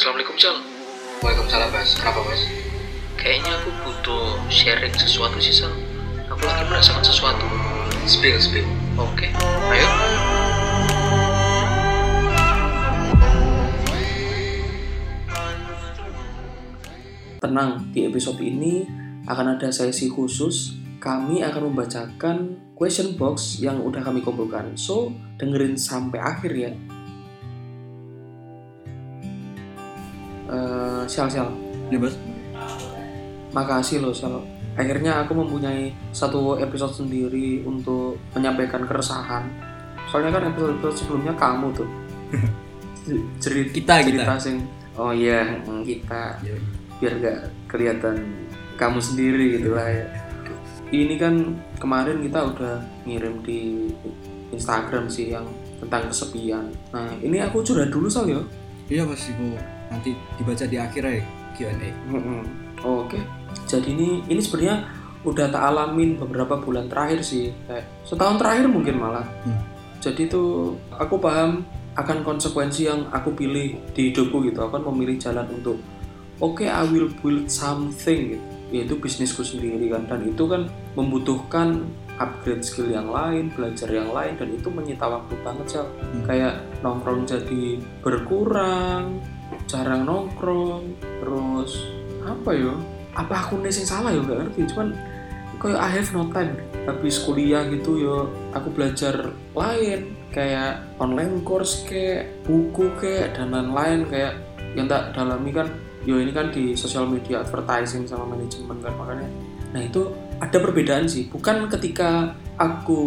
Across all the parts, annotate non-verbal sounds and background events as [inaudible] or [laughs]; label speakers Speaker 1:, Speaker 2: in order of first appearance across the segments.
Speaker 1: Assalamualaikum Cal.
Speaker 2: Waalaikumsalam Mas. Kenapa Mas?
Speaker 1: Kayaknya aku butuh sharing sesuatu sih Sal. Aku lagi merasakan sesuatu.
Speaker 2: Spill, spill.
Speaker 1: Oke, ayo.
Speaker 3: Tenang, di episode ini akan ada sesi khusus. Kami akan membacakan question box yang udah kami kumpulkan. So, dengerin sampai akhir ya. Sial, sial.
Speaker 2: Ya Mas.
Speaker 3: Makasih loh, Sal. Akhirnya aku mempunyai satu episode sendiri untuk menyampaikan keresahan. Soalnya kan episode-episode sebelumnya kamu tuh. [laughs] Cerita
Speaker 2: Kita,
Speaker 3: cerita sing Oh iya, mm, kita biar gak kelihatan kamu sendiri gitu lah ya. Ini kan kemarin kita udah ngirim di Instagram sih yang tentang kesepian. Nah ini aku curhat dulu Sal ya.
Speaker 2: Iya Mas, itu nanti dibaca di akhir ya Q&A.
Speaker 3: Oke. Jadi ini ini sebenarnya udah tak alamin beberapa bulan terakhir sih, kayak setahun terakhir mungkin malah.
Speaker 2: Hmm.
Speaker 3: Jadi tuh aku paham akan konsekuensi yang aku pilih di hidupku gitu. Aku kan memilih jalan untuk oke I will build something gitu. Yaitu bisnisku sendiri kan dan itu kan membutuhkan upgrade skill yang lain, belajar yang lain dan itu menyita waktu banget sih. Kayak nongkrong jadi berkurang, jarang nongkrong, terus apa ya? Apa aku nih yang salah ya nggak ngerti. Cuman kayak I have no time. Habis kuliah gitu ya aku belajar lain kayak online course kayak buku kayak dan lain-lain kayak yang tak dalami kan yo ini kan di sosial media advertising sama manajemen kan makanya nah itu ada perbedaan sih bukan ketika aku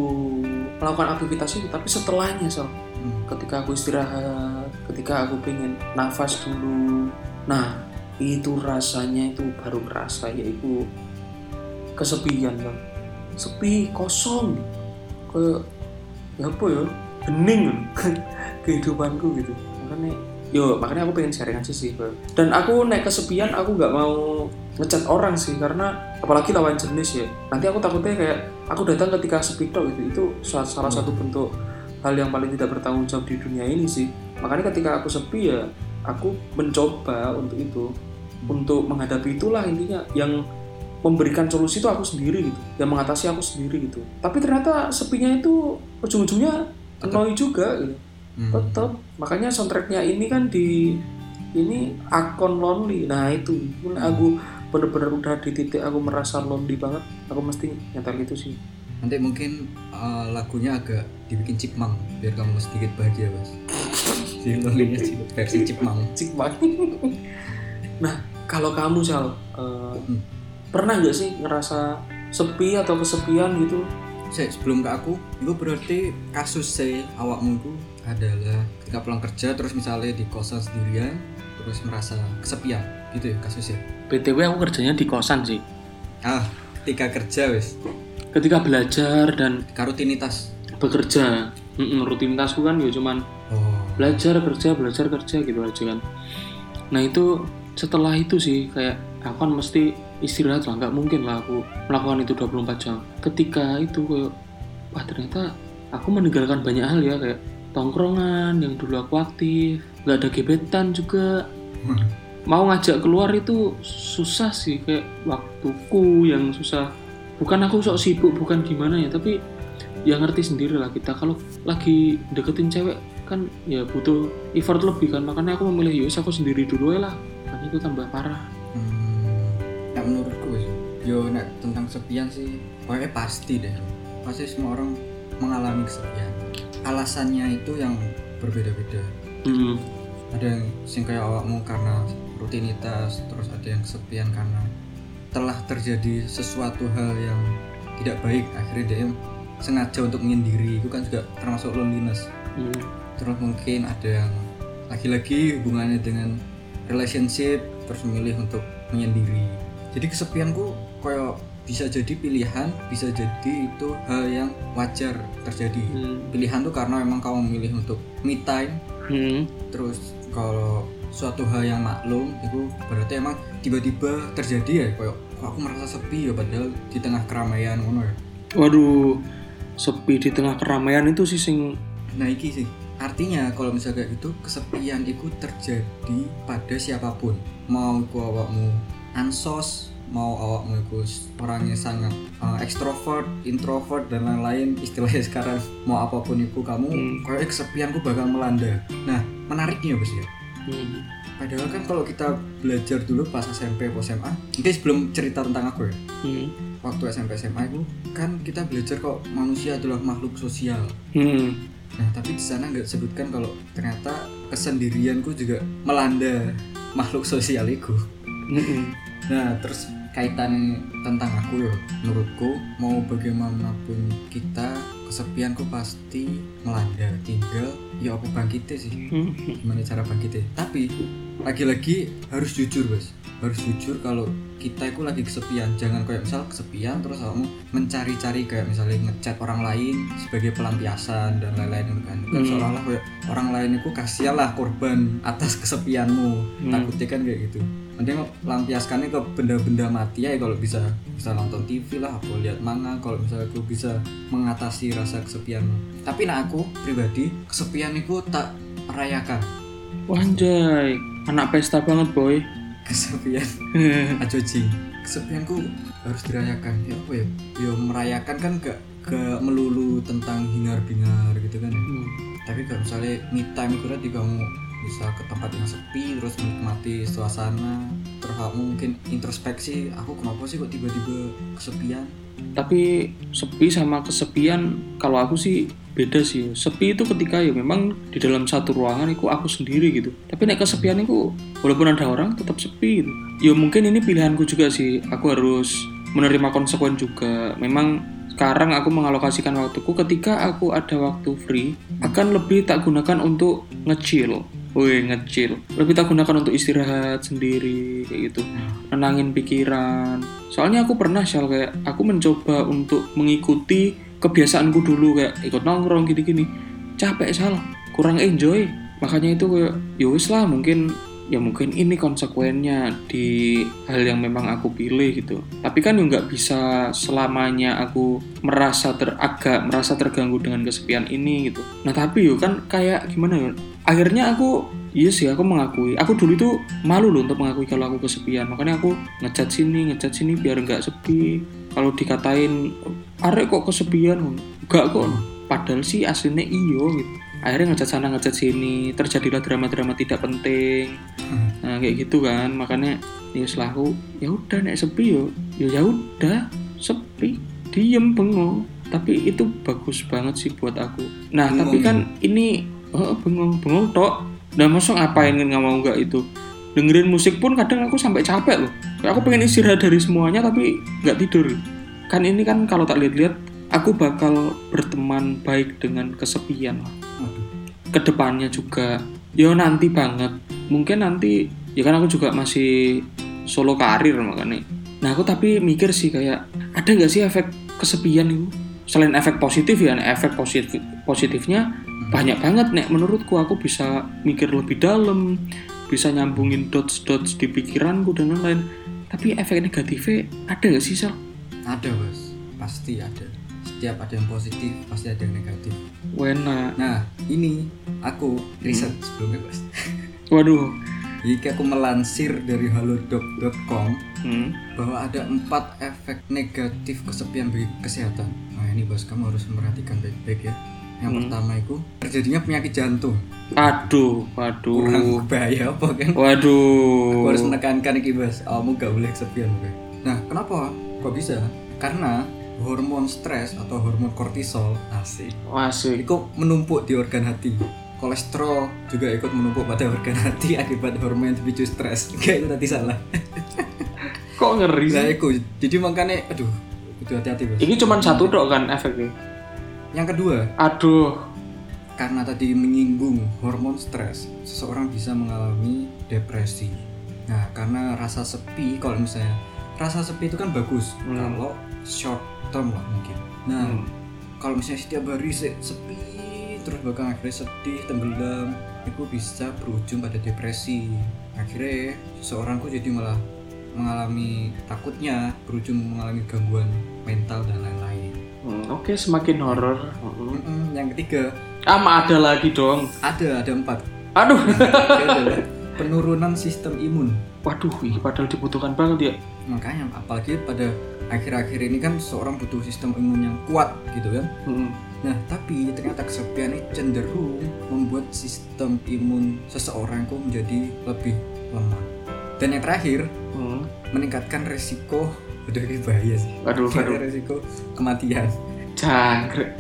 Speaker 3: melakukan aktivitas itu tapi setelahnya so
Speaker 2: Hmm.
Speaker 3: ketika aku istirahat ketika aku pengen nafas dulu. Nah itu rasanya itu baru kerasa yaitu kesepian kan sepi kosong. Ke ya apa ya? Hening [laughs] kehidupanku gitu. Makanya yo makanya aku pengen sharing aja sih Bro. dan aku naik kesepian aku nggak mau ngechat orang sih karena apalagi lawan jenis ya. Nanti aku takutnya kayak aku datang ketika sepi gitu. Itu sa- salah satu bentuk hal yang paling tidak bertanggung jawab di dunia ini sih makanya ketika aku sepi ya aku mencoba untuk itu untuk menghadapi itulah intinya yang memberikan solusi itu aku sendiri gitu yang mengatasi aku sendiri gitu. Tapi ternyata sepinya itu ujung-ujungnya annoy juga gitu.
Speaker 2: Hmm.
Speaker 3: tetap makanya soundtracknya ini kan di ini akun lonely. Nah itu. Pun aku bener-bener udah di titik aku merasa lonely banget. Aku mesti nyetel itu sih.
Speaker 2: Nanti mungkin eh, lagunya agak dibikin chipmunk biar kamu sedikit bahagia Mas. Jadi lonely-nya sih versi chipmunk.
Speaker 3: cik banget nah kalau kamu sal eh,
Speaker 2: Hmm.
Speaker 3: pernah nggak sih ngerasa sepi atau kesepian gitu
Speaker 2: Saya sebelum ke aku, itu berarti kasus saya awakmu itu adalah ketika pulang kerja terus misalnya di kosan sendirian terus merasa kesepian gitu ya kasusnya.
Speaker 3: btw aku kerjanya di kosan sih
Speaker 2: Ah, ketika kerja wes,
Speaker 3: ketika belajar dan
Speaker 2: ketika rutinitas.
Speaker 3: bekerja rutinitasku kan ya cuman belajar kerja belajar kerja gitu aja kan. Nah itu setelah itu sih kayak aku kan mesti istirahat lah nggak mungkin lah aku melakukan itu 24 jam. Ketika itu kayak wah ternyata aku meninggalkan banyak hal ya kayak tongkrongan yang dulu aku aktif nggak ada gebetan juga. Mau ngajak keluar itu susah sih kayak waktuku yang susah. Bukan aku sok sibuk bukan gimana ya tapi ya ngerti sendiri lah kita. Kalau lagi deketin cewek kan ya butuh effort lebih kan makanya aku memilih yus aku sendiri dulu ya lah kan itu tambah parah
Speaker 2: hmm, nah menurutku wes, yo nek tentang kesepian sih, pokoknya pasti deh. Pasti semua orang mengalami kesepian. Alasannya itu yang berbeda-beda.
Speaker 3: hmm.
Speaker 2: ada yang sing kayak awakmu karena rutinitas terus ada yang kesepian karena telah terjadi sesuatu hal yang tidak baik akhirnya dia sengaja untuk menyendiri itu kan juga termasuk loneliness
Speaker 3: Hmm.
Speaker 2: Terus mungkin ada yang lagi-lagi hubungannya dengan relationship terus memilih untuk menyendiri. Jadi kesepianku kayak bisa jadi pilihan bisa jadi itu hal yang wajar terjadi.
Speaker 3: Hmm.
Speaker 2: pilihan tuh karena memang kamu memilih untuk me time.
Speaker 3: Hmm.
Speaker 2: terus kalau suatu hal yang maklum itu berarti emang tiba-tiba terjadi ya kayak kok aku merasa sepi ya padahal di tengah keramaian ngono ya.
Speaker 3: Waduh sepi di tengah keramaian itu sih sing
Speaker 2: nah iki sih artinya kalau misalnya kayak gitu kesepian itu terjadi pada siapa pun mau ku awakmu ansos mau awakmu itu orangnya sangat uh, ekstrovert, introvert dan lain-lain istilahnya [laughs] sekarang mau apa pun itu kamu
Speaker 3: Hmm.
Speaker 2: kayak kesepianku bakal melanda. Nah menariknya bos ya.
Speaker 3: Hmm.
Speaker 2: Padahal kan kalau kita belajar dulu pas SMP atau SMA, ini sebelum cerita tentang aku ya.
Speaker 3: Hmm.
Speaker 2: Waktu SMP SMA itu kan kita belajar kok manusia adalah makhluk sosial.
Speaker 3: Hmm.
Speaker 2: Nah tapi di sana nggak sebutkan kalau ternyata kesendirianku juga melanda makhluk sosial itu.
Speaker 3: Hmm.
Speaker 2: Nah terus kaitan tentang aku ya, menurutku mau bagaimanapun kita kesepianku pasti melanda. Tinggal ya apa bangkitnya sih? [laughs] Gimana cara bangkitnya? Tapi lagi-lagi harus jujur bos, harus jujur kalau kita itu lagi kesepian. Jangan kayak misal kesepian terus kamu mencari-cari kayak misalnya ngechat orang lain sebagai pelampiasan dan lain-lain kan. Kan
Speaker 3: Hmm.
Speaker 2: seolah-olah kayak orang lain itu kasihan lah korban atas kesepianmu.
Speaker 3: Hmm.
Speaker 2: Takutnya kan kayak gitu. Mending lampiaskannya ke benda-benda mati ya kalau bisa bisa nonton TV lah, atau lihat manga kalau misalnya aku bisa mengatasi rasa kesepianmu. Tapi nah aku pribadi kesepian itu tak rayakan.
Speaker 3: Wanjay, anak pesta banget boy.
Speaker 2: Kesepian [laughs] aja jing. Kesepianku harus dirayakan. Ya apa ya? Ya merayakan kan gak gak melulu tentang hingar-bingar gitu kan ya.
Speaker 3: Hmm.
Speaker 2: Tapi kalau misalnya me time itu tadi kamu bisa ke tempat yang sepi terus menikmati suasana terus mungkin introspeksi aku kenapa sih kok tiba-tiba kesepian
Speaker 3: Tapi sepi sama kesepian kalau aku sih beda sih. Sepi itu ketika ya memang di dalam satu ruangan itu aku sendiri gitu. Tapi nek kesepian itu walaupun ada orang tetap sepi gitu. Ya mungkin ini pilihanku juga sih. Aku harus menerima konsekuen juga. Memang sekarang aku mengalokasikan waktuku ketika aku ada waktu free akan lebih tak gunakan untuk nge-chill. Woi, nge-chill. Lebih tak gunakan untuk istirahat sendiri kayak gitu nenangin pikiran. Soalnya aku pernah shal kayak aku mencoba untuk mengikuti kebiasaanku dulu kayak ikut nongkrong gini-gini. Capek sal, kurang enjoy. Makanya itu kayak ya wis lah mungkin ya mungkin ini konsekuennya di hal yang memang aku pilih gitu. Tapi kan ya nggak bisa selamanya aku merasa ter agak merasa terganggu dengan kesepian ini gitu. Nah tapi yo kan kayak gimana ya? Akhirnya aku Iya sih, aku mengakui. Aku dulu itu malu loh untuk mengakui kalau aku kesepian. Makanya aku ngecat sini, ngecat sini biar nggak sepi. Kalau dikatain, arek kok kesepian? Enggak kok. Padahal sih aslinya iyo gitu. Akhirnya ngecat sana, ngecat sini. Terjadilah drama-drama tidak penting. Nah kayak gitu kan. Makanya ya selaku ya udah nek sepi yo, yo ya udah sepi, diem bengong. Tapi itu bagus banget sih buat aku. Nah tapi kan ini oh, bengong, bengong tok. Nah masa ngapain kan nggak mau nggak itu? Dengerin musik pun kadang aku sampai capek loh. Kayak aku pengen istirahat dari semuanya tapi nggak tidur. Kan ini kan kalau tak lihat-lihat aku bakal berteman baik dengan kesepian. Lah
Speaker 2: ke
Speaker 3: depannya juga. Yo nanti banget. Mungkin nanti ya kan aku juga masih solo karir makanya. Nah aku tapi mikir sih kayak ada nggak sih efek kesepian itu? Selain efek positif ya efek positif positifnya banyak banget nek. Menurutku aku bisa mikir lebih dalam bisa nyambungin dots dots di pikiranku dan lain-lain. Tapi efek negatifnya ada nggak sih Sal?
Speaker 2: ada bos. Pasti ada. Setiap ada yang positif pasti ada yang negatif.
Speaker 3: Wena.
Speaker 2: Nah ini aku riset sebelumnya bos. [laughs]
Speaker 3: Waduh.
Speaker 2: Jadi aku melansir dari halodoc.com
Speaker 3: hmm.
Speaker 2: bahwa ada empat efek negatif kesepian bagi kesehatan. Nah ini bos. Kamu harus memperhatikan baik-baik ya yang
Speaker 3: Hmm.
Speaker 2: pertama itu terjadinya penyakit jantung
Speaker 3: aduh waduh
Speaker 2: kurang bahaya apa kan
Speaker 3: waduh
Speaker 2: Aku harus menekankan iki bos, kamu gak boleh kesepian oke. Nah, kenapa? Kok bisa? Karena hormon stres atau hormon kortisol asik.
Speaker 3: Asik.
Speaker 2: Itu menumpuk di organ hati. Kolesterol juga ikut menumpuk pada organ hati [laughs] akibat hormon yang dipicu stres. [laughs] Kayak itu tadi salah.
Speaker 3: Kok ngeri
Speaker 2: Nah,
Speaker 3: sih?
Speaker 2: itu. Jadi makanya, aduh, kudu hati-hati bos.
Speaker 3: Ini cuma satu dok kan efeknya.
Speaker 2: Yang kedua,
Speaker 3: Aduh.
Speaker 2: karena tadi menyinggung hormon stres, seseorang bisa mengalami depresi. Nah, karena rasa sepi, kalau misalnya rasa sepi itu kan bagus
Speaker 3: Hmm.
Speaker 2: kalau short term lah mungkin. Nah,
Speaker 3: Hmm.
Speaker 2: kalau misalnya setiap hari se- sepi terus bahkan akhirnya sedih, tenggelam, itu bisa berujung pada depresi. Akhirnya seseorang kok jadi malah mengalami takutnya berujung mengalami gangguan mental dan lain-lain.
Speaker 3: Hmm, Oke, semakin horor. Hmm.
Speaker 2: Yang ketiga
Speaker 3: ama ada lagi dong
Speaker 2: ada ada empat
Speaker 3: aduh
Speaker 2: Itu penurunan sistem imun
Speaker 3: waduh padahal dibutuhkan banget ya
Speaker 2: makanya apalagi pada akhir-akhir ini kan seorang butuh sistem imun yang kuat gitu kan
Speaker 3: Mm.
Speaker 2: nah tapi ternyata kesepian ini cenderung membuat sistem imun seseorang kok menjadi lebih lemah dan yang terakhir
Speaker 3: Mm.
Speaker 2: meningkatkan resiko udah ini bahaya sih. Meningkatkan
Speaker 3: waduh.
Speaker 2: resiko kematian.
Speaker 3: Jangkrik.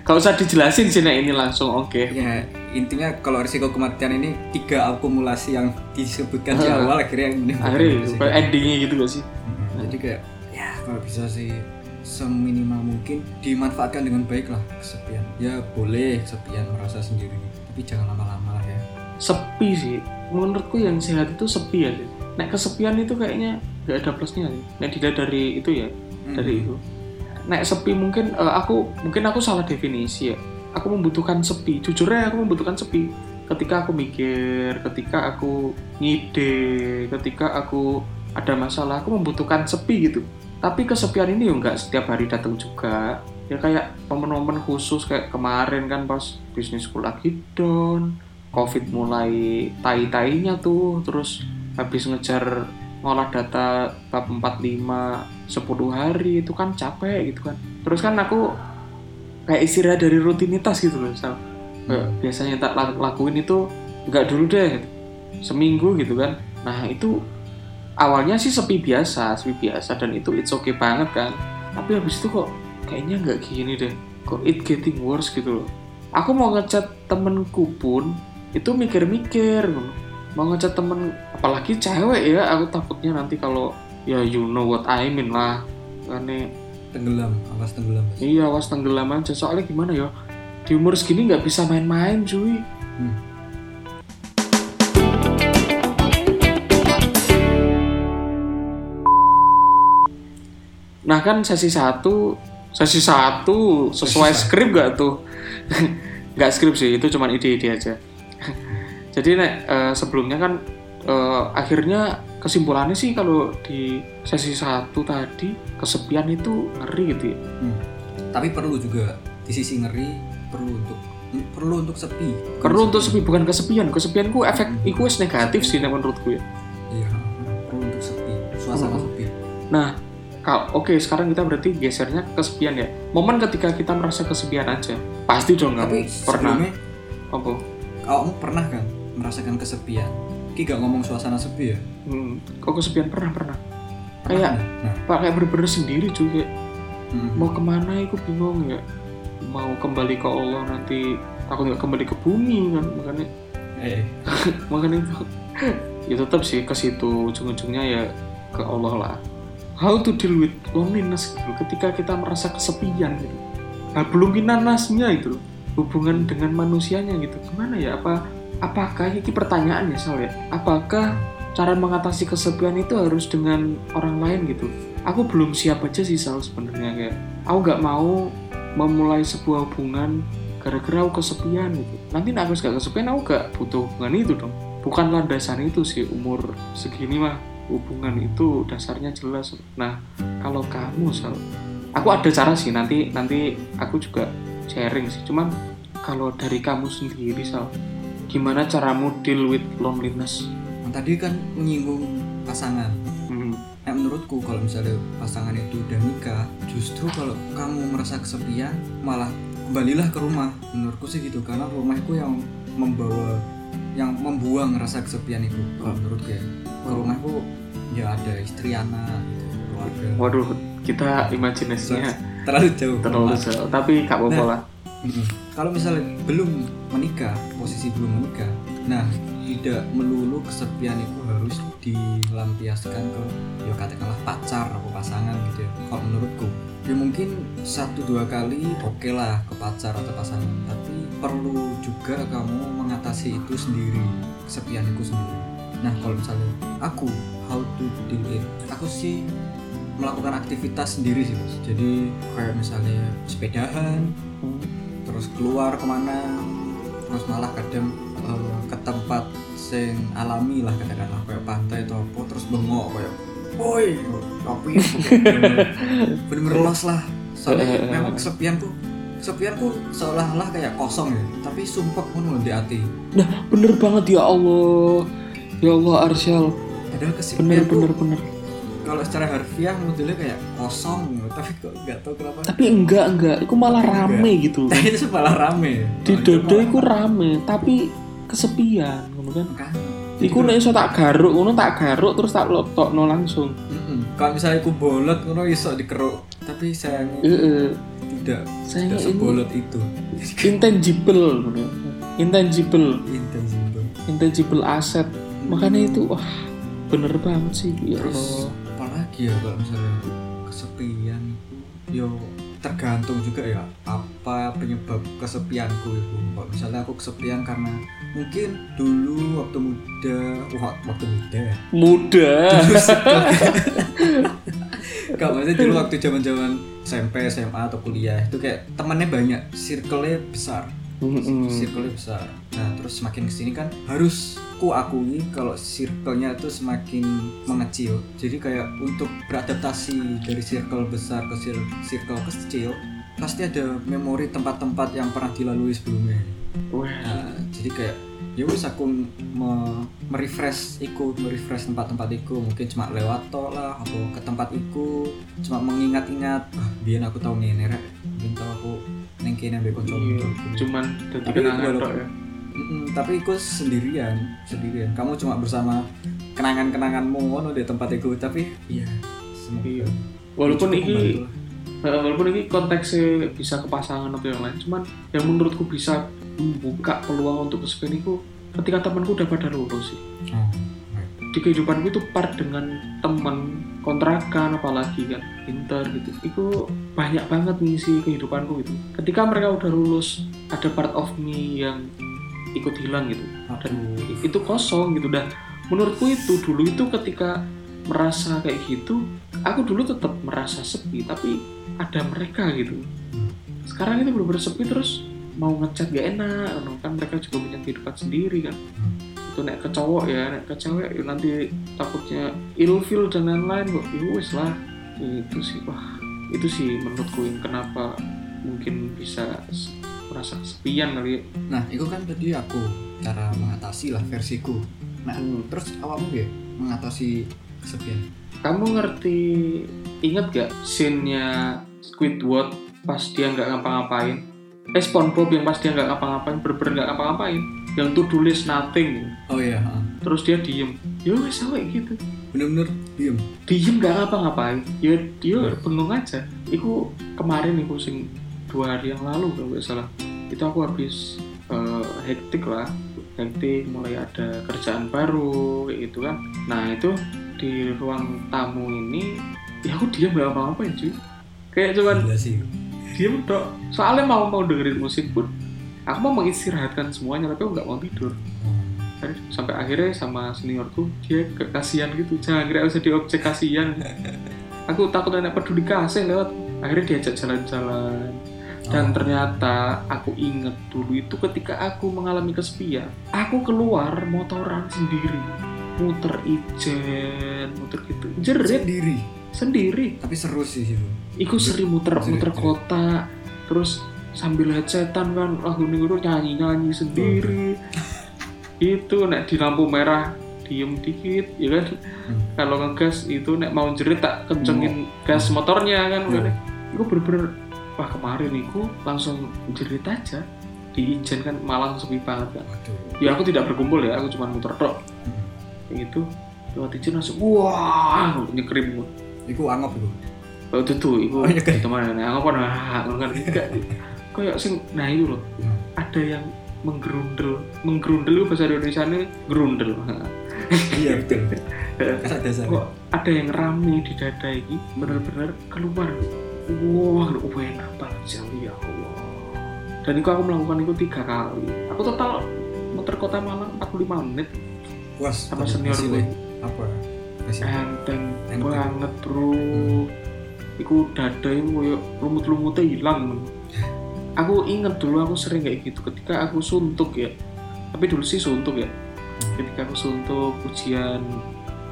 Speaker 3: Gak usah dijelasin sih Nek, ini langsung oke.
Speaker 2: Ya intinya kalau risiko kematian ini tiga akumulasi yang disebutkan di awal akhirnya yang menimbulkan
Speaker 3: akhirnya kayak endingnya gitu gak sih.
Speaker 2: Mhm. jadi kayak ya kalau bisa sih seminimal mungkin dimanfaatkan dengan baik lah kesepian. Ya boleh kesepian merasa sendiri. Tapi jangan lama-lama lah ya.
Speaker 3: Sepi sih. Menurutku yang sehat itu sepi ya sih Nek kesepian itu kayaknya gak ada plusnya sih. Nek dilihat dari itu ya dari itu. Nek sepi mungkin eh, aku mungkin aku salah definisi ya. Aku membutuhkan sepi. Jujur aja aku membutuhkan sepi. Ketika aku mikir ketika aku ngide ketika aku ada masalah aku membutuhkan sepi gitu. Tapi kesepian ini ya nggak setiap hari datang juga. Ya kayak momen-momen khusus kayak kemarin kan pas bisnisku lagi down covid mulai tai-tainya tuh terus habis ngejar ngolah data bab 45 10 hari itu kan capek gitu kan terus kan aku kayak istirahat dari rutinitas gitu loh Sal. Kayak
Speaker 2: Hmm.
Speaker 3: biasanya tak lak- lakuin itu nggak dulu deh gitu. seminggu gitu kan nah itu awalnya sih sepi biasa sepi biasa dan itu it's okay banget kan tapi habis itu kok kayaknya nggak gini deh kok it getting worse gitu loh aku mau ngechat temenku pun itu mikir-mikir mau ngechat temen apalagi cewek ya aku takutnya nanti kalau ya you know what I mean lah karena
Speaker 2: tenggelam awas tenggelam Mas.
Speaker 3: iya awas tenggelam aja soalnya gimana ya di umur segini nggak bisa main-main cuy
Speaker 2: Hmm.
Speaker 3: Nah kan sesi satu, sesi satu sesuai
Speaker 2: Sesi
Speaker 3: skrip gak tuh? [laughs] Gak skrip sih, itu cuma ide-ide aja. Jadi nek eh, sebelumnya kan eh, akhirnya kesimpulannya sih kalau di sesi satu tadi kesepian itu ngeri gitu ya.
Speaker 2: Hmm. tapi perlu juga di sisi ngeri perlu untuk perlu untuk sepi
Speaker 3: Perlu untuk sepi bukan kesepian, kesepianku efek
Speaker 2: Hmm.
Speaker 3: iku negatif sih nek menurutku ya.
Speaker 2: iya perlu untuk sepi suasana
Speaker 3: Hmm.
Speaker 2: sepi
Speaker 3: Nah, kalau oke sekarang kita berarti gesernya ke kesepian ya. Momen ketika kita merasa kesepian aja, pasti dong kamu pernah apa?
Speaker 2: kamu pernah kan merasakan kesepian Ki gak ngomong suasana sepi ya
Speaker 3: Hmm, kok kesepian pernah pernah.
Speaker 2: Pernah
Speaker 3: Kayak-
Speaker 2: nah
Speaker 3: kayak bener-bener sendiri kayak
Speaker 2: hmm.
Speaker 3: mau ke mana aku bingung ya. Mau kembali ke Allah nanti takut nggak kembali ke bumi kan makanya
Speaker 2: eh [laughs]
Speaker 3: makanya itu ya tetap sih ke situ ujung-ujungnya ya ke Allah lah. How to deal with loneliness gitu ketika kita merasa kesepian gitu. Nah, belum nanasnya itu loh. hubungan dengan manusianya gitu gimana ya apa apakah ini pertanyaan ya Sal ya? Apakah cara mengatasi kesepian itu harus dengan orang lain gitu? Aku belum siap aja sih Sal sebenarnya kayak aku nggak mau memulai sebuah hubungan gara-gara aku kesepian gitu. Nanti aku gak kesepian aku gak butuh hubungan itu dong. Bukan landasan itu sih umur segini mah hubungan itu dasarnya jelas. Nah kalau kamu Sal aku ada cara sih nanti nanti aku juga sharing sih. Cuman kalau dari kamu sendiri Sal gimana caramu deal with loneliness
Speaker 2: Yang tadi kan menyinggung pasangan
Speaker 3: hmm.
Speaker 2: Nah, menurutku kalau misalnya pasangan itu udah nikah, justru kalau kamu merasa kesepian, malah kembalilah ke rumah. Menurutku sih gitu, karena rumah itu yang membawa, yang membuang rasa kesepian itu. Kalau menurutku ya, ke rumah itu ya ada istri anak, gitu, keluarga.
Speaker 3: waduh kita imajinasinya
Speaker 2: Terlalu jauh.
Speaker 3: terlalu jauh tapi gak apa-apa
Speaker 2: Nah.
Speaker 3: lah
Speaker 2: Kalau misalnya belum menikah, posisi belum menikah, nah tidak melulu kesepian itu harus dilampiaskan ke ya katakanlah pacar atau pasangan gitu ya. Kalau menurutku, ya mungkin satu dua kali oke lah ke pacar atau pasangan, tapi perlu juga kamu mengatasi itu sendiri, kesepian itu sendiri. Nah kalau misalnya aku how to deal it, aku sih melakukan aktivitas sendiri sih bos. Jadi kayak misalnya sepedahan, terus keluar ke mana terus malah kadang eh, ke tempat sing alami lah katakanlah kayak pantai atau apa terus bengok kayak woi tapi bener-bener los lah. Soalnya
Speaker 3: Eh, eh,
Speaker 2: memang kesepian tuh kesepianku seolah-olah kayak kosong ya tapi sumpah ngono di hati.
Speaker 3: Nah bener banget ya Allah. Ya Allah Arsyal.
Speaker 2: Padahal
Speaker 3: bener
Speaker 2: kesepian tuh
Speaker 3: bener bener
Speaker 2: kalau secara harfiah modelnya kayak kosong tapi kok nggak tahu kenapa.
Speaker 3: Tapi enggak enggak. Itu malah rame gitu
Speaker 2: Nah, [laughs] itu malah rame.
Speaker 3: Di
Speaker 2: Oh,
Speaker 3: dodo iku rame tapi kesepian kan?
Speaker 2: Kan.
Speaker 3: iku nek iso tak garuk ngono tak garuk terus tak lotokno langsung.
Speaker 2: Mm-mm. kalau misalnya aku bolot ngono iso dikeruk. Tapi sayangnya
Speaker 3: heeh.
Speaker 2: tidak
Speaker 3: Sayangnya
Speaker 2: tidak
Speaker 3: ini-
Speaker 2: sebolot itu. [laughs]
Speaker 3: intangible ngono. intangible.
Speaker 2: Intangible.
Speaker 3: Intangible aset. Makanya itu wah bener banget sih. Ya
Speaker 2: terus
Speaker 3: Allah.
Speaker 2: apalagi ya kalau misalnya kesepian yo tergantung juga ya apa penyebab kesepianku itu. Kalau misalnya aku kesepian karena mungkin dulu waktu muda wah, waktu muda
Speaker 3: muda. [laughs]
Speaker 2: Gak maksudnya dulu waktu zaman zaman SMP, SMA atau kuliah itu kayak temannya banyak, circle-nya besar, circle-nya besar. Nah terus semakin ke sini kan harus ku akui kalau circle-nya itu semakin mengecil. Jadi kayak untuk beradaptasi dari circle besar ke cir- circle kecil pasti ada memori tempat-tempat yang pernah dilalui sebelumnya. Nah, jadi kayak ya wis aku me- merefresh iku merefresh tempat-tempat iku mungkin cuma lewat tol lah atau ke tempat iku cuma mengingat-ingat ah biar aku tahu ngene rek mungkin aku neng kene ambek kanca
Speaker 3: iya. cuman
Speaker 2: Tapi
Speaker 3: kenangan
Speaker 2: walaupun-
Speaker 3: ya
Speaker 2: tapi iku sendirian sendirian. Kamu cuma bersama kenangan-kenanganmu ngono di tempat iku tapi iya semoga.
Speaker 3: Iya. walaupun ini walaupun ini konteksnya bisa ke pasangan atau yang lain cuman yang menurutku bisa membuka peluang untuk kesepian itu ketika temanku udah pada lulus sih.
Speaker 2: Oh,
Speaker 3: di kehidupanku itu part dengan teman kontrakan apalagi kan inter gitu. Itu banyak banget ngisi kehidupanku gitu. Ketika mereka udah lulus ada part of me yang ikut hilang gitu. Dan
Speaker 2: aduh.
Speaker 3: itu kosong gitu. Dan menurutku itu dulu itu ketika merasa kayak gitu aku dulu tetap merasa sepi tapi ada mereka gitu. Sekarang itu bener-bener sepi terus mau ngechat gak enak kan mereka juga punya kehidupan sendiri kan. Itu nek ke cowok ya nek ke cewek ya nanti takutnya ilfil dan lain-lain kok. Ya wes lah itu sih wah itu sih menurutku yang kenapa mungkin bisa merasa kesepian kali ya.
Speaker 2: nah itu kan tadi aku cara mengatasi lah versiku nah
Speaker 3: Hmm.
Speaker 2: terus awakmu ya mengatasi kesepian
Speaker 3: Kamu ngerti inget gak scene-nya Squidward pas dia nggak ngapa-ngapain? Eh SpongeBob yang pas dia nggak ngapa-ngapain, bener-bener nggak ngapa-ngapain. Yang tuh tulis nothing,
Speaker 2: oh iya
Speaker 3: terus dia diem. Ya wes gitu.
Speaker 2: bener-bener diem
Speaker 3: Diem nggak ngapa-ngapain. Ya dia bengong aja. Iku kemarin iku sing dua hari yang lalu kalau nggak salah. Itu aku habis eh, hektik lah. Hektik mulai ada kerjaan baru kayak gitu kan. Nah itu di ruang tamu ini ya aku diam gak apa-apain cuy. Kayak cuman
Speaker 2: gila sih.
Speaker 3: diem dok. Soalnya mau mau dengerin musik pun aku mau mengistirahatkan semuanya tapi aku nggak mau tidur. Akhirnya- sampai akhirnya sama seniorku dia kasihan gitu. Jangan kira usah diobjek kasihan. [laughs] Aku takut anak peduli kasih lewat. Akhirnya diajak jalan-jalan dan
Speaker 2: Oh.
Speaker 3: ternyata aku inget dulu itu ketika aku mengalami kesepian aku keluar motoran sendiri muter ijen muter gitu jerit
Speaker 2: sendiri
Speaker 3: sendiri
Speaker 2: tapi seru sih itu
Speaker 3: Iku sering muter-muter
Speaker 2: Jerit-jerit.
Speaker 3: kota, terus sambil headsetan kan lagu nih itu nyanyi-nyanyi sendiri. itu nek di lampu merah diem dikit, ya kan?
Speaker 2: Hmm.
Speaker 3: Kalau ngegas itu nek mau jerit tak kencengin gas motornya kan.
Speaker 2: Hmm.
Speaker 3: bener-bener wah kemarin iku langsung jerit aja di Ijen kan malang sepi banget kan. Ya aku tidak berkumpul ya, aku cuma muter tok.
Speaker 2: Hmm.
Speaker 3: Gitu. Lewat Ijen langsung wah nyekrim
Speaker 2: iku angop itu
Speaker 3: Oh itu tuh, itu
Speaker 2: Oh, iya, kan?
Speaker 3: itu mana? Nah, aku kan [laughs] enggak. Kayak sing nah itu loh.
Speaker 2: Hmm.
Speaker 3: Ada yang menggerundel, menggerundel itu bahasa Indonesia ini gerundel. [laughs]
Speaker 2: iya betul [laughs]
Speaker 3: Kok ada yang rame di dada ini bener-bener keluar. Wah, lu enak banget sih ya Allah. Dan itu aku melakukan itu tiga kali. Aku total muter kota Malang 45 menit
Speaker 2: puas
Speaker 3: sama senior gue.
Speaker 2: apa
Speaker 3: Enteng
Speaker 2: Enteng.
Speaker 3: banget bro. Iku dada itu koyo lumut-lumutnya hilang. Aku inget dulu aku sering kayak gitu ketika aku suntuk ya. Tapi dulu sih suntuk ya. Ketika aku suntuk ujian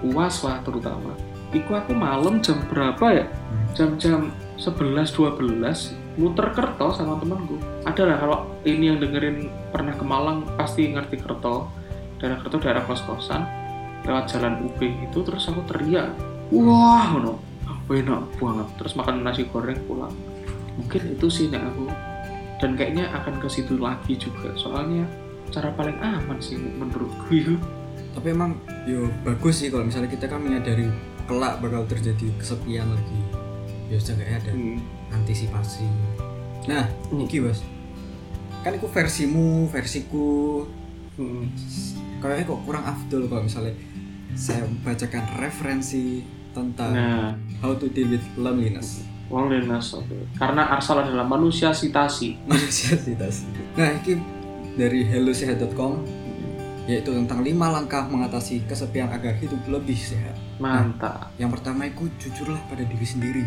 Speaker 3: UAS lah terutama. Iku aku malam jam berapa ya?
Speaker 2: Hmm.
Speaker 3: Jam-jam 11 12 muter kerto sama temanku. Ada lah kalau ini yang dengerin pernah ke Malang pasti ngerti kerto daerah kerto daerah kos kosan lewat jalan UB itu terus aku teriak wah no enak banget. Terus makan nasi goreng pulang. Mungkin itu sih nek aku. Dan kayaknya akan ke situ lagi juga soalnya cara paling aman sih menurutku [laughs] itu.
Speaker 2: Tapi emang yo bagus sih kalau misalnya kita kan menyadari kelak bakal terjadi kesepian lagi ya seenggaknya ada
Speaker 3: Hmm.
Speaker 2: antisipasi. Nah
Speaker 3: Hmm.
Speaker 2: iki bos. Kan itu versimu versiku.
Speaker 3: Hmm.
Speaker 2: kayaknya kok kurang afdol kalau misalnya saya bacakan referensi tentang
Speaker 3: nah.
Speaker 2: How to deal with loneliness.
Speaker 3: Loneliness oke. Karena Arsal adalah manusia sitasi.
Speaker 2: Manusiasitas nah ini dari hellosehat.com yaitu tentang lima langkah mengatasi kesepian agar hidup lebih sehat.
Speaker 3: Mantap.
Speaker 2: Yang pertama itu jujurlah pada diri sendiri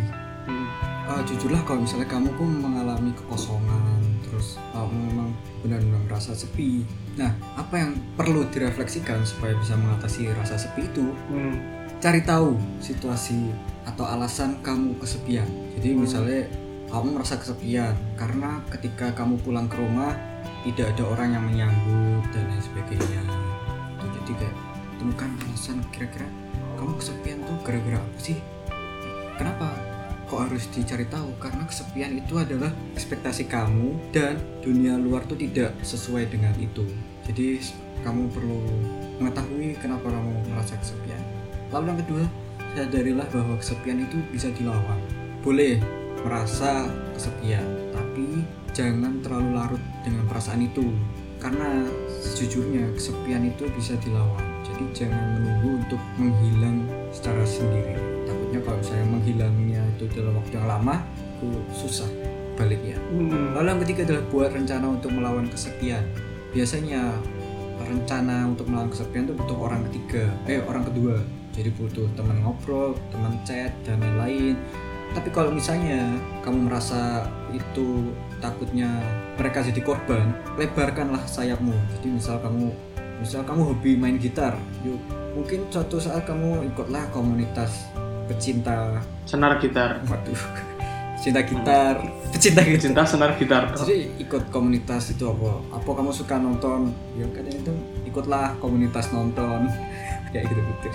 Speaker 3: Hmm.
Speaker 2: Ah, jujurlah kalau misalnya kamu kok mengalami kekosongan terus ah, memang benar-benar merasa sepi. Nah apa yang perlu direfleksikan supaya bisa mengatasi rasa sepi itu?
Speaker 3: Hmm.
Speaker 2: cari tahu situasi atau alasan kamu kesepian. Jadi misalnya kamu merasa kesepian karena ketika kamu pulang ke rumah tidak ada orang yang menyambut dan lain sebagainya. Tuh, jadi kayak temukan alasan kira-kira kamu kesepian tuh gara-gara apa sih? Kenapa kok harus dicari tahu? Karena kesepian itu adalah ekspektasi kamu dan dunia luar tuh tidak sesuai dengan itu. Jadi kamu perlu mengetahui kenapa kamu merasa kesepian. Lalu yang kedua sadarilah bahwa kesepian itu bisa dilawan. Boleh merasa kesepian tapi jangan terlalu larut dengan perasaan itu. Karena sejujurnya kesepian itu bisa dilawan. Jadi jangan menunggu untuk menghilang secara sendiri takutnya kalau saya menghilangnya itu dalam waktu yang lama itu susah baliknya
Speaker 3: Hmm.
Speaker 2: Lalu yang ketiga adalah buat rencana untuk melawan kesepian. Biasanya rencana untuk melawan kesepian itu butuh orang ketiga, eh orang kedua. Jadi butuh teman ngobrol, teman chat dan lain-lain. Tapi kalau misalnya kamu merasa itu takutnya mereka jadi korban, lebarkanlah sayapmu. Jadi misal kamu misal kamu hobi main gitar, yuk mungkin suatu saat kamu ikutlah komunitas pecinta.
Speaker 3: Senar gitar.
Speaker 2: Waduh. Pecinta gitar. Pecinta gitar.
Speaker 3: Cinta senar gitar.
Speaker 2: Jadi ikut komunitas itu apa? Apa kamu suka nonton? Ya kadang itu ikutlah komunitas nonton. [laughs] Kayak gitu gitu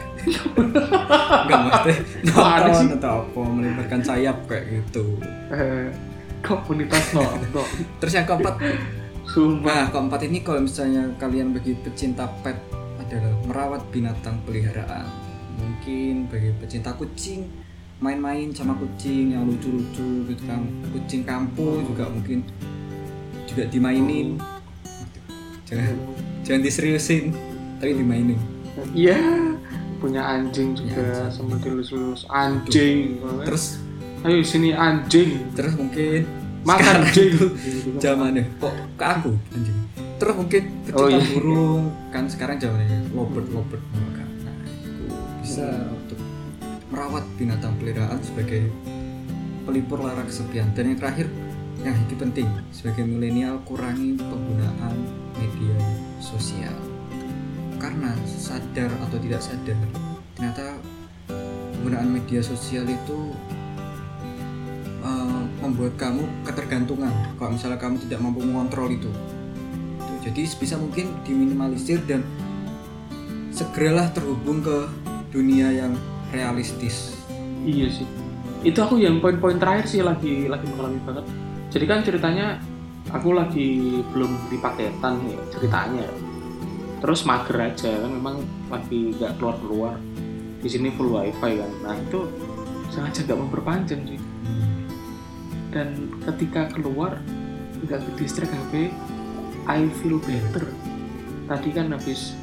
Speaker 2: nggak maksudnya
Speaker 3: Mana sih?
Speaker 2: nonton atau apa? Melebarkan sayap kayak gitu.
Speaker 3: Eh, komunitas nonton. [laughs]
Speaker 2: Terus yang keempat?
Speaker 3: Sumpah.
Speaker 2: Nah keempat ini kalau misalnya kalian bagi pecinta pet adalah merawat binatang peliharaan mungkin bagi pecinta kucing main-main sama kucing yang lucu-lucu gitu kan. Kucing kampung juga mungkin juga dimainin. Jangan jangan diseriusin tapi dimainin.
Speaker 3: Iya punya anjing juga
Speaker 2: anjing.
Speaker 3: sama dilus-lus. Anjing
Speaker 2: terus?
Speaker 3: Ayo sini anjing.
Speaker 2: Terus mungkin
Speaker 3: makan anjing.
Speaker 2: zamannya kok ke aku anjing. Terus mungkin pecinta
Speaker 3: Oh, iya.
Speaker 2: burung kan sekarang zamannya lovebird lovebird bisa untuk merawat binatang peliharaan sebagai pelipur lara kesepian. Dan yang terakhir yang ini penting sebagai milenial kurangi penggunaan media sosial. Karena sadar atau tidak sadar ternyata penggunaan media sosial itu eh, membuat kamu ketergantungan kalau misalnya kamu tidak mampu mengontrol itu. Jadi sebisa mungkin diminimalisir dan segeralah terhubung ke dunia yang realistis.
Speaker 3: Iya sih. Itu aku yang poin-poin terakhir sih lagi lagi mengalami banget. Jadi kan ceritanya aku lagi belum di paketan ya ceritanya. Terus mager aja kan memang lagi nggak keluar keluar di sini full wifi kan. Nah itu sengaja nggak memperpanjang sih. Dan ketika keluar nggak ke distrik HP I feel better. Tadi kan habis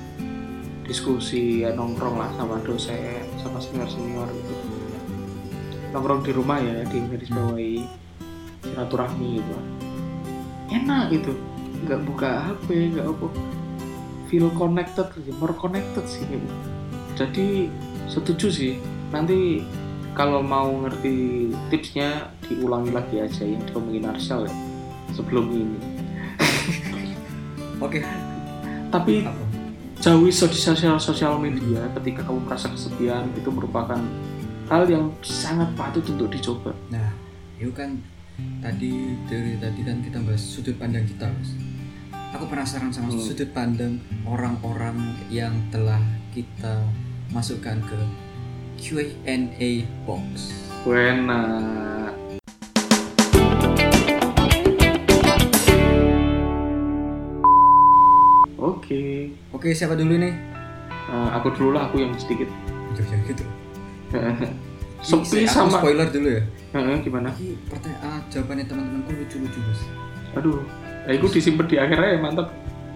Speaker 3: diskusi ya, nongkrong lah sama dosen sama senior senior gitu. Nongkrong di rumah ya di garis bawahi silaturahmi gitu enak gitu. Nggak buka HP nggak apa. Feel connected more connected sih. Gitu. jadi setuju sih. Nanti kalau mau ngerti tipsnya diulangi lagi aja yang diomongin Arshal ya sebelum ini. [laughs]
Speaker 2: Oke.
Speaker 3: Tapi
Speaker 2: apa
Speaker 3: jauhi sosial sosial media ketika kamu merasa kesepian itu merupakan hal yang sangat patut untuk dicoba
Speaker 2: nah itu kan tadi dari tadi kan kita bahas sudut pandang kita Mas. aku penasaran sama
Speaker 3: Hmm.
Speaker 2: sudut pandang orang-orang yang telah kita masukkan ke Q&A box
Speaker 3: Wena. Oke.
Speaker 2: oke siapa dulu nih
Speaker 3: Eh, aku dulu lah, aku yang sedikit.
Speaker 2: Jangan gitu [laughs]
Speaker 3: Sepi sama.
Speaker 2: spoiler dulu ya
Speaker 3: Eh, gimana?
Speaker 2: ini pertanyaan jawabannya teman-temanku lucu-lucu Mas
Speaker 3: Aduh, ya itu disimpan di akhirnya ya mantap.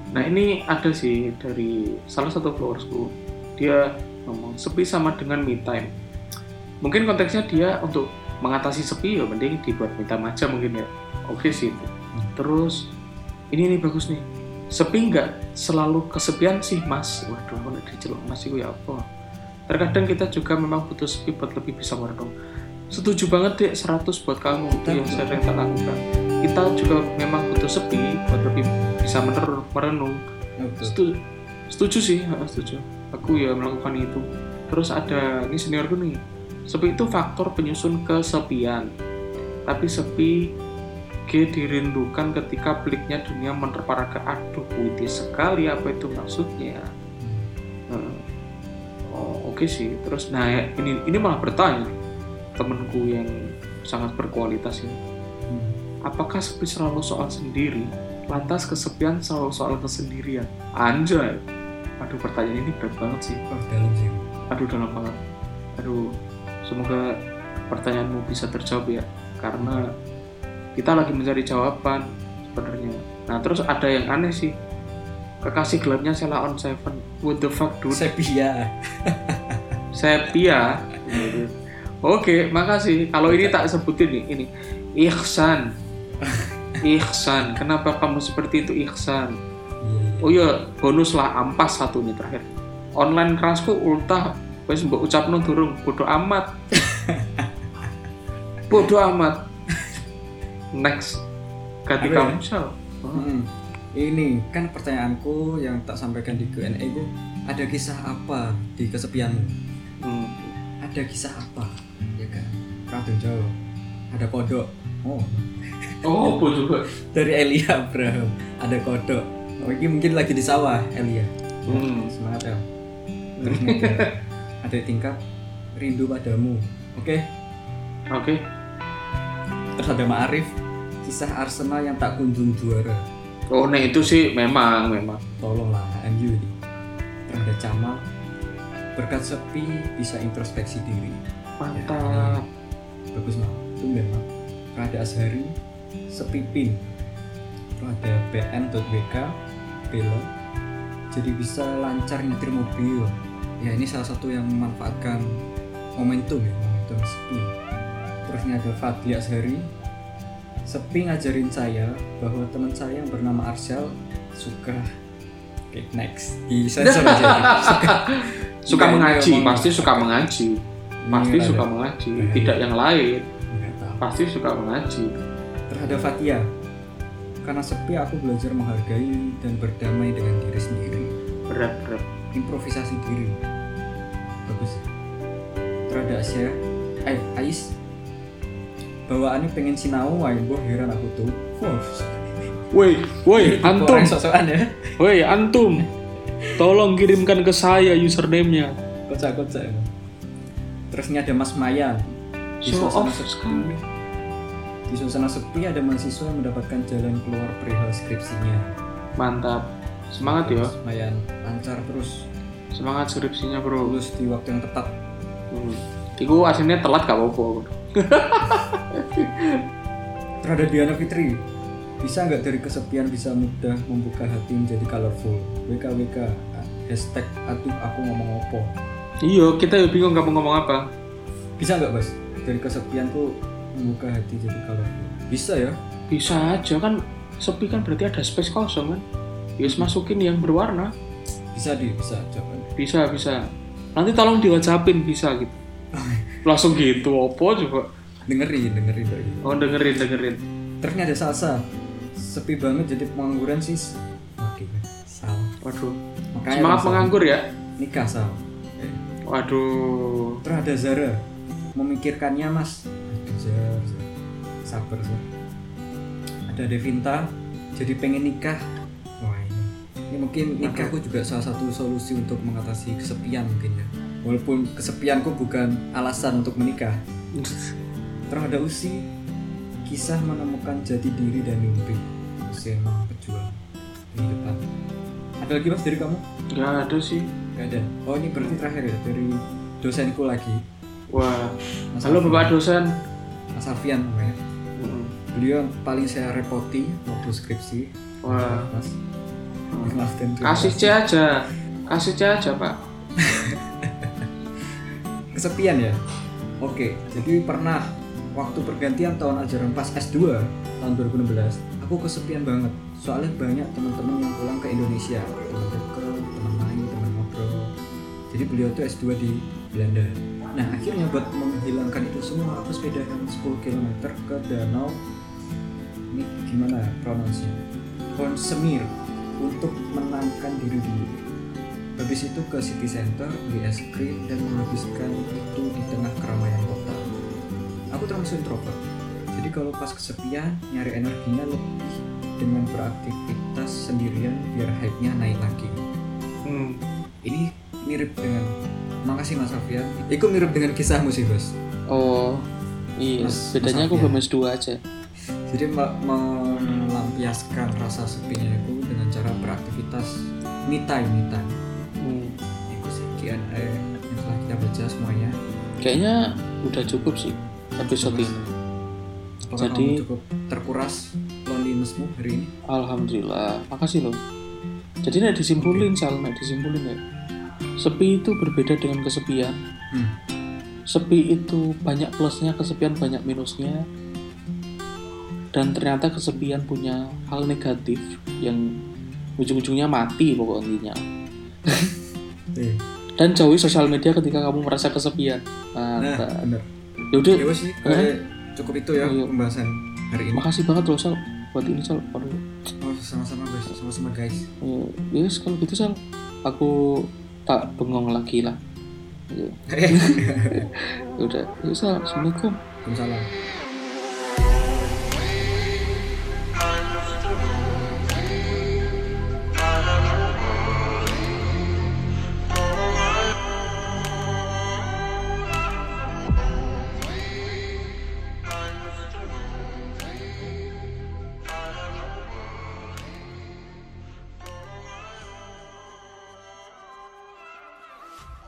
Speaker 3: Nah ini ada sih dari salah satu followersku. Dia ngomong sepi sama dengan me time. Mungkin konteksnya dia untuk mengatasi sepi ya mending dibuat me time aja mungkin ya. Oke sih itu. Terus ini nih bagus nih. Sepi nggak selalu kesepian sih mas. Waduh, aku nek diceluk mas itu ya apa? Terkadang kita juga memang butuh sepi buat lebih bisa merenung. Setuju banget deh 100 buat kamu itu yang sering tak lakukan kita juga memang butuh sepi buat lebih bisa merenung. Setuju, setuju sih, setuju. Aku ya melakukan itu. Terus ada ini seniorku nih. Sepi itu faktor penyusun kesepian. Tapi sepi G dirindukan ketika peliknya dunia menerpa raga aduh puitis sekali apa itu maksudnya Heeh. oh oke sih terus nah ya, ini ini malah bertanya temenku yang sangat berkualitas ini
Speaker 2: Hmm.
Speaker 3: Apakah sepi selalu soal sendiri? Lantas kesepian selalu soal kesendirian? Anjay. Aduh pertanyaan ini berat banget sih.
Speaker 2: Oh, dalam sih
Speaker 3: Aduh dalam banget. Aduh, semoga pertanyaanmu bisa terjawab ya. Karena kita lagi mencari jawaban sebenarnya. Nah terus ada yang aneh sih. Kekasih gelapnya Sheila on Seven. What the fuck dude?
Speaker 2: sepia
Speaker 3: Sepia. Oke, makasih. Kalau ini tak sebutin nih, ini Ihsan. Ihsan. Kenapa kamu seperti itu Ihsan? Oh iya, bonus lah ampas satu nih terakhir. Online kelasku ultah wis mbok ucapno durung bodo amat. [laughs] bodo amat. Next. Ganti
Speaker 2: Apa ya?
Speaker 3: Sal.
Speaker 2: Hmm. Ini kan pertanyaanku yang tak sampaikan di Q&A itu ada kisah apa di kesepianmu?
Speaker 3: Hmm.
Speaker 2: Ada kisah apa? Ya kan? Kado jawab. Ada kodok. Oh,
Speaker 3: Oh, bodo. [laughs]
Speaker 2: dari Elia Abraham. Ada kodok. Oh, ini mungkin lagi di sawah, Elia.
Speaker 3: Hmm.
Speaker 2: Semangat ya. [laughs] Ada, ada tingkat rindu padamu. Oke.
Speaker 3: Oke.
Speaker 2: Terus ada Ma'arif, kisah Arsenal yang tak kunjung juara.
Speaker 3: Oh, nah itu sih memang memang.
Speaker 2: tolonglah MU ini. Terus ada Camal berkat sepi bisa introspeksi diri.
Speaker 3: Mantap.
Speaker 2: bagus mal tumben mal Terus ada Azhari sepi pin. Terus ada bn.bk bela jadi bisa lancar nyetir mobil. Ya ini salah satu yang memanfaatkan momentum ya momentum sepi terus ini ada Fadli Azhari. Sepi ngajarin saya bahwa teman saya yang bernama Arsyal suka Oke, next. Di sensor aja. Suka [laughs]
Speaker 3: Suka mengaji,
Speaker 2: ngomong-
Speaker 3: pasti suka mengaji. Pasti suka
Speaker 2: ada-
Speaker 3: mengaji, tidak yang lain. Pasti suka mengaji.
Speaker 2: terhadap Fatia karena sepi aku belajar menghargai dan berdamai dengan diri sendiri.
Speaker 3: Berat, berat.
Speaker 2: improvisasi diri. Bagus. Terhadap Asia eh Ais bawaannya pengen sinau wae mbah heran aku tuh. Wow
Speaker 3: Woi, woi, antum,
Speaker 2: ya?
Speaker 3: Woi, antum, tolong kirimkan ke saya username-nya.
Speaker 2: kocak-kocak emang. terus ini ada Mas Mayan di
Speaker 3: Show
Speaker 2: suasana
Speaker 3: off
Speaker 2: sepi. di suasana sepi ada mahasiswa yang mendapatkan jalan keluar perihal skripsinya.
Speaker 3: Mantap, semangat ya,
Speaker 2: Mas Mayan lancar terus.
Speaker 3: Semangat skripsinya bro.
Speaker 2: lulus di waktu yang tepat.
Speaker 3: Hmm. Iku aslinya telat gak apa-apa. [laughs]
Speaker 2: terhadap Diana Fitri bisa nggak dari kesepian bisa mudah membuka hati menjadi colorful WKWK hashtag aduh aku ngomong opo
Speaker 3: Iya, kita ya bingung kamu ngomong apa.
Speaker 2: bisa nggak bos dari kesepian tuh membuka hati jadi colorful bisa ya
Speaker 3: Bisa aja kan, sepi kan berarti ada space kosong kan. Yes, masukin yang berwarna.
Speaker 2: bisa di bisa jawabannya
Speaker 3: Bisa, bisa. Nanti tolong di WhatsAppin bisa gitu. [laughs] Langsung gitu, opo coba.
Speaker 2: Dengerin dengerin doi.
Speaker 3: Oh dengerin, dengerin.
Speaker 2: ini ada salsa. Sepi banget jadi pengangguran sis oke sal.
Speaker 3: Waduh,
Speaker 2: Makanya
Speaker 3: semangat menganggur ya.
Speaker 2: nikah sal. Eh,
Speaker 3: Waduh,
Speaker 2: terus ada Zara. Memikirkannya mas. Zara, Zara. sabar sih ada Devinta. Jadi pengen nikah. Wah ini. Ini mungkin nikahku juga salah satu solusi untuk mengatasi kesepian mungkin ya. Walaupun kesepianku bukan alasan untuk menikah [laughs] terus ada Usi kisah menemukan jati diri dan mimpi. Usi emang pejuang kehidupan. Ada lagi mas dari kamu?
Speaker 3: Nggak ada sih.
Speaker 2: Gak ada? Oh ini berarti terakhir ya dari dosenku lagi.
Speaker 3: Wah
Speaker 2: Mas
Speaker 3: halo
Speaker 2: Alfian.
Speaker 3: bapak dosen.
Speaker 2: Mas Alfian namanya.
Speaker 3: Mm.
Speaker 2: beliau yang paling saya repoti waktu skripsi.
Speaker 3: Wah.
Speaker 2: Mas terima
Speaker 3: kasih C aja. Kasih C aja pak. [laughs]
Speaker 2: Kesepian ya? Oke jadi pernah waktu pergantian tahun ajaran pas S2 tahun 2016 aku kesepian banget. Soalnya banyak teman-teman yang pulang ke Indonesia. Teman dekat teman main teman ngobrol. Jadi beliau tuh S2 di Belanda. Nah akhirnya buat menghilangkan itu semua aku sepedahan 10 km ke danau. Ini gimana ya pronounce-nya Semir untuk menangkan diri dulu. Habis itu ke city center beli es krim dan menghabiskan itu di tengah keramaian aku termasuk introvert. Jadi kalau pas kesepian nyari energinya lebih dengan beraktivitas sendirian biar hype-nya naik lagi.
Speaker 3: Hmm.
Speaker 2: ini mirip dengan makasih Mas Alfian. Itu mirip dengan kisahmu sih bos.
Speaker 3: Oh iya.
Speaker 2: Mas-
Speaker 3: bedanya
Speaker 2: Mas
Speaker 3: aku belum S2 aja.
Speaker 2: Jadi me- melampiaskan rasa sepinya itu dengan cara beraktivitas me time me time.
Speaker 3: Hmm.
Speaker 2: itu sih Q&A yang telah kita baca semuanya.
Speaker 3: Kayaknya udah cukup sih episode ini
Speaker 2: Apakah
Speaker 3: Jadi-
Speaker 2: cukup terkuras lonelinessmu hari ini?
Speaker 3: Alhamdulillah, makasih loh. Jadi nek disimpulin, sal, nek disimpulin ya. Sepi itu berbeda dengan kesepian.
Speaker 2: Hmm.
Speaker 3: Sepi itu banyak plusnya, kesepian banyak minusnya. Dan ternyata kesepian punya hal negatif yang ujung-ujungnya mati pokoknya.
Speaker 2: Eh,
Speaker 3: Dan jauhi sosial media ketika kamu merasa kesepian.
Speaker 2: Nah, bener.
Speaker 3: Yaudah,
Speaker 2: Ya sih, kayak cukup itu ya
Speaker 3: Iya.
Speaker 2: pembahasan hari ini.
Speaker 3: makasih banget loh Sal buat ini Sal. Aduh.
Speaker 2: Oh, sama-sama guys, sama-sama guys.
Speaker 3: Ya, yes, kalau gitu Sal, aku tak bengong lagi lah. Ya. Udah, ya Sal, Assalamualaikum.
Speaker 2: Waalaikumsalam.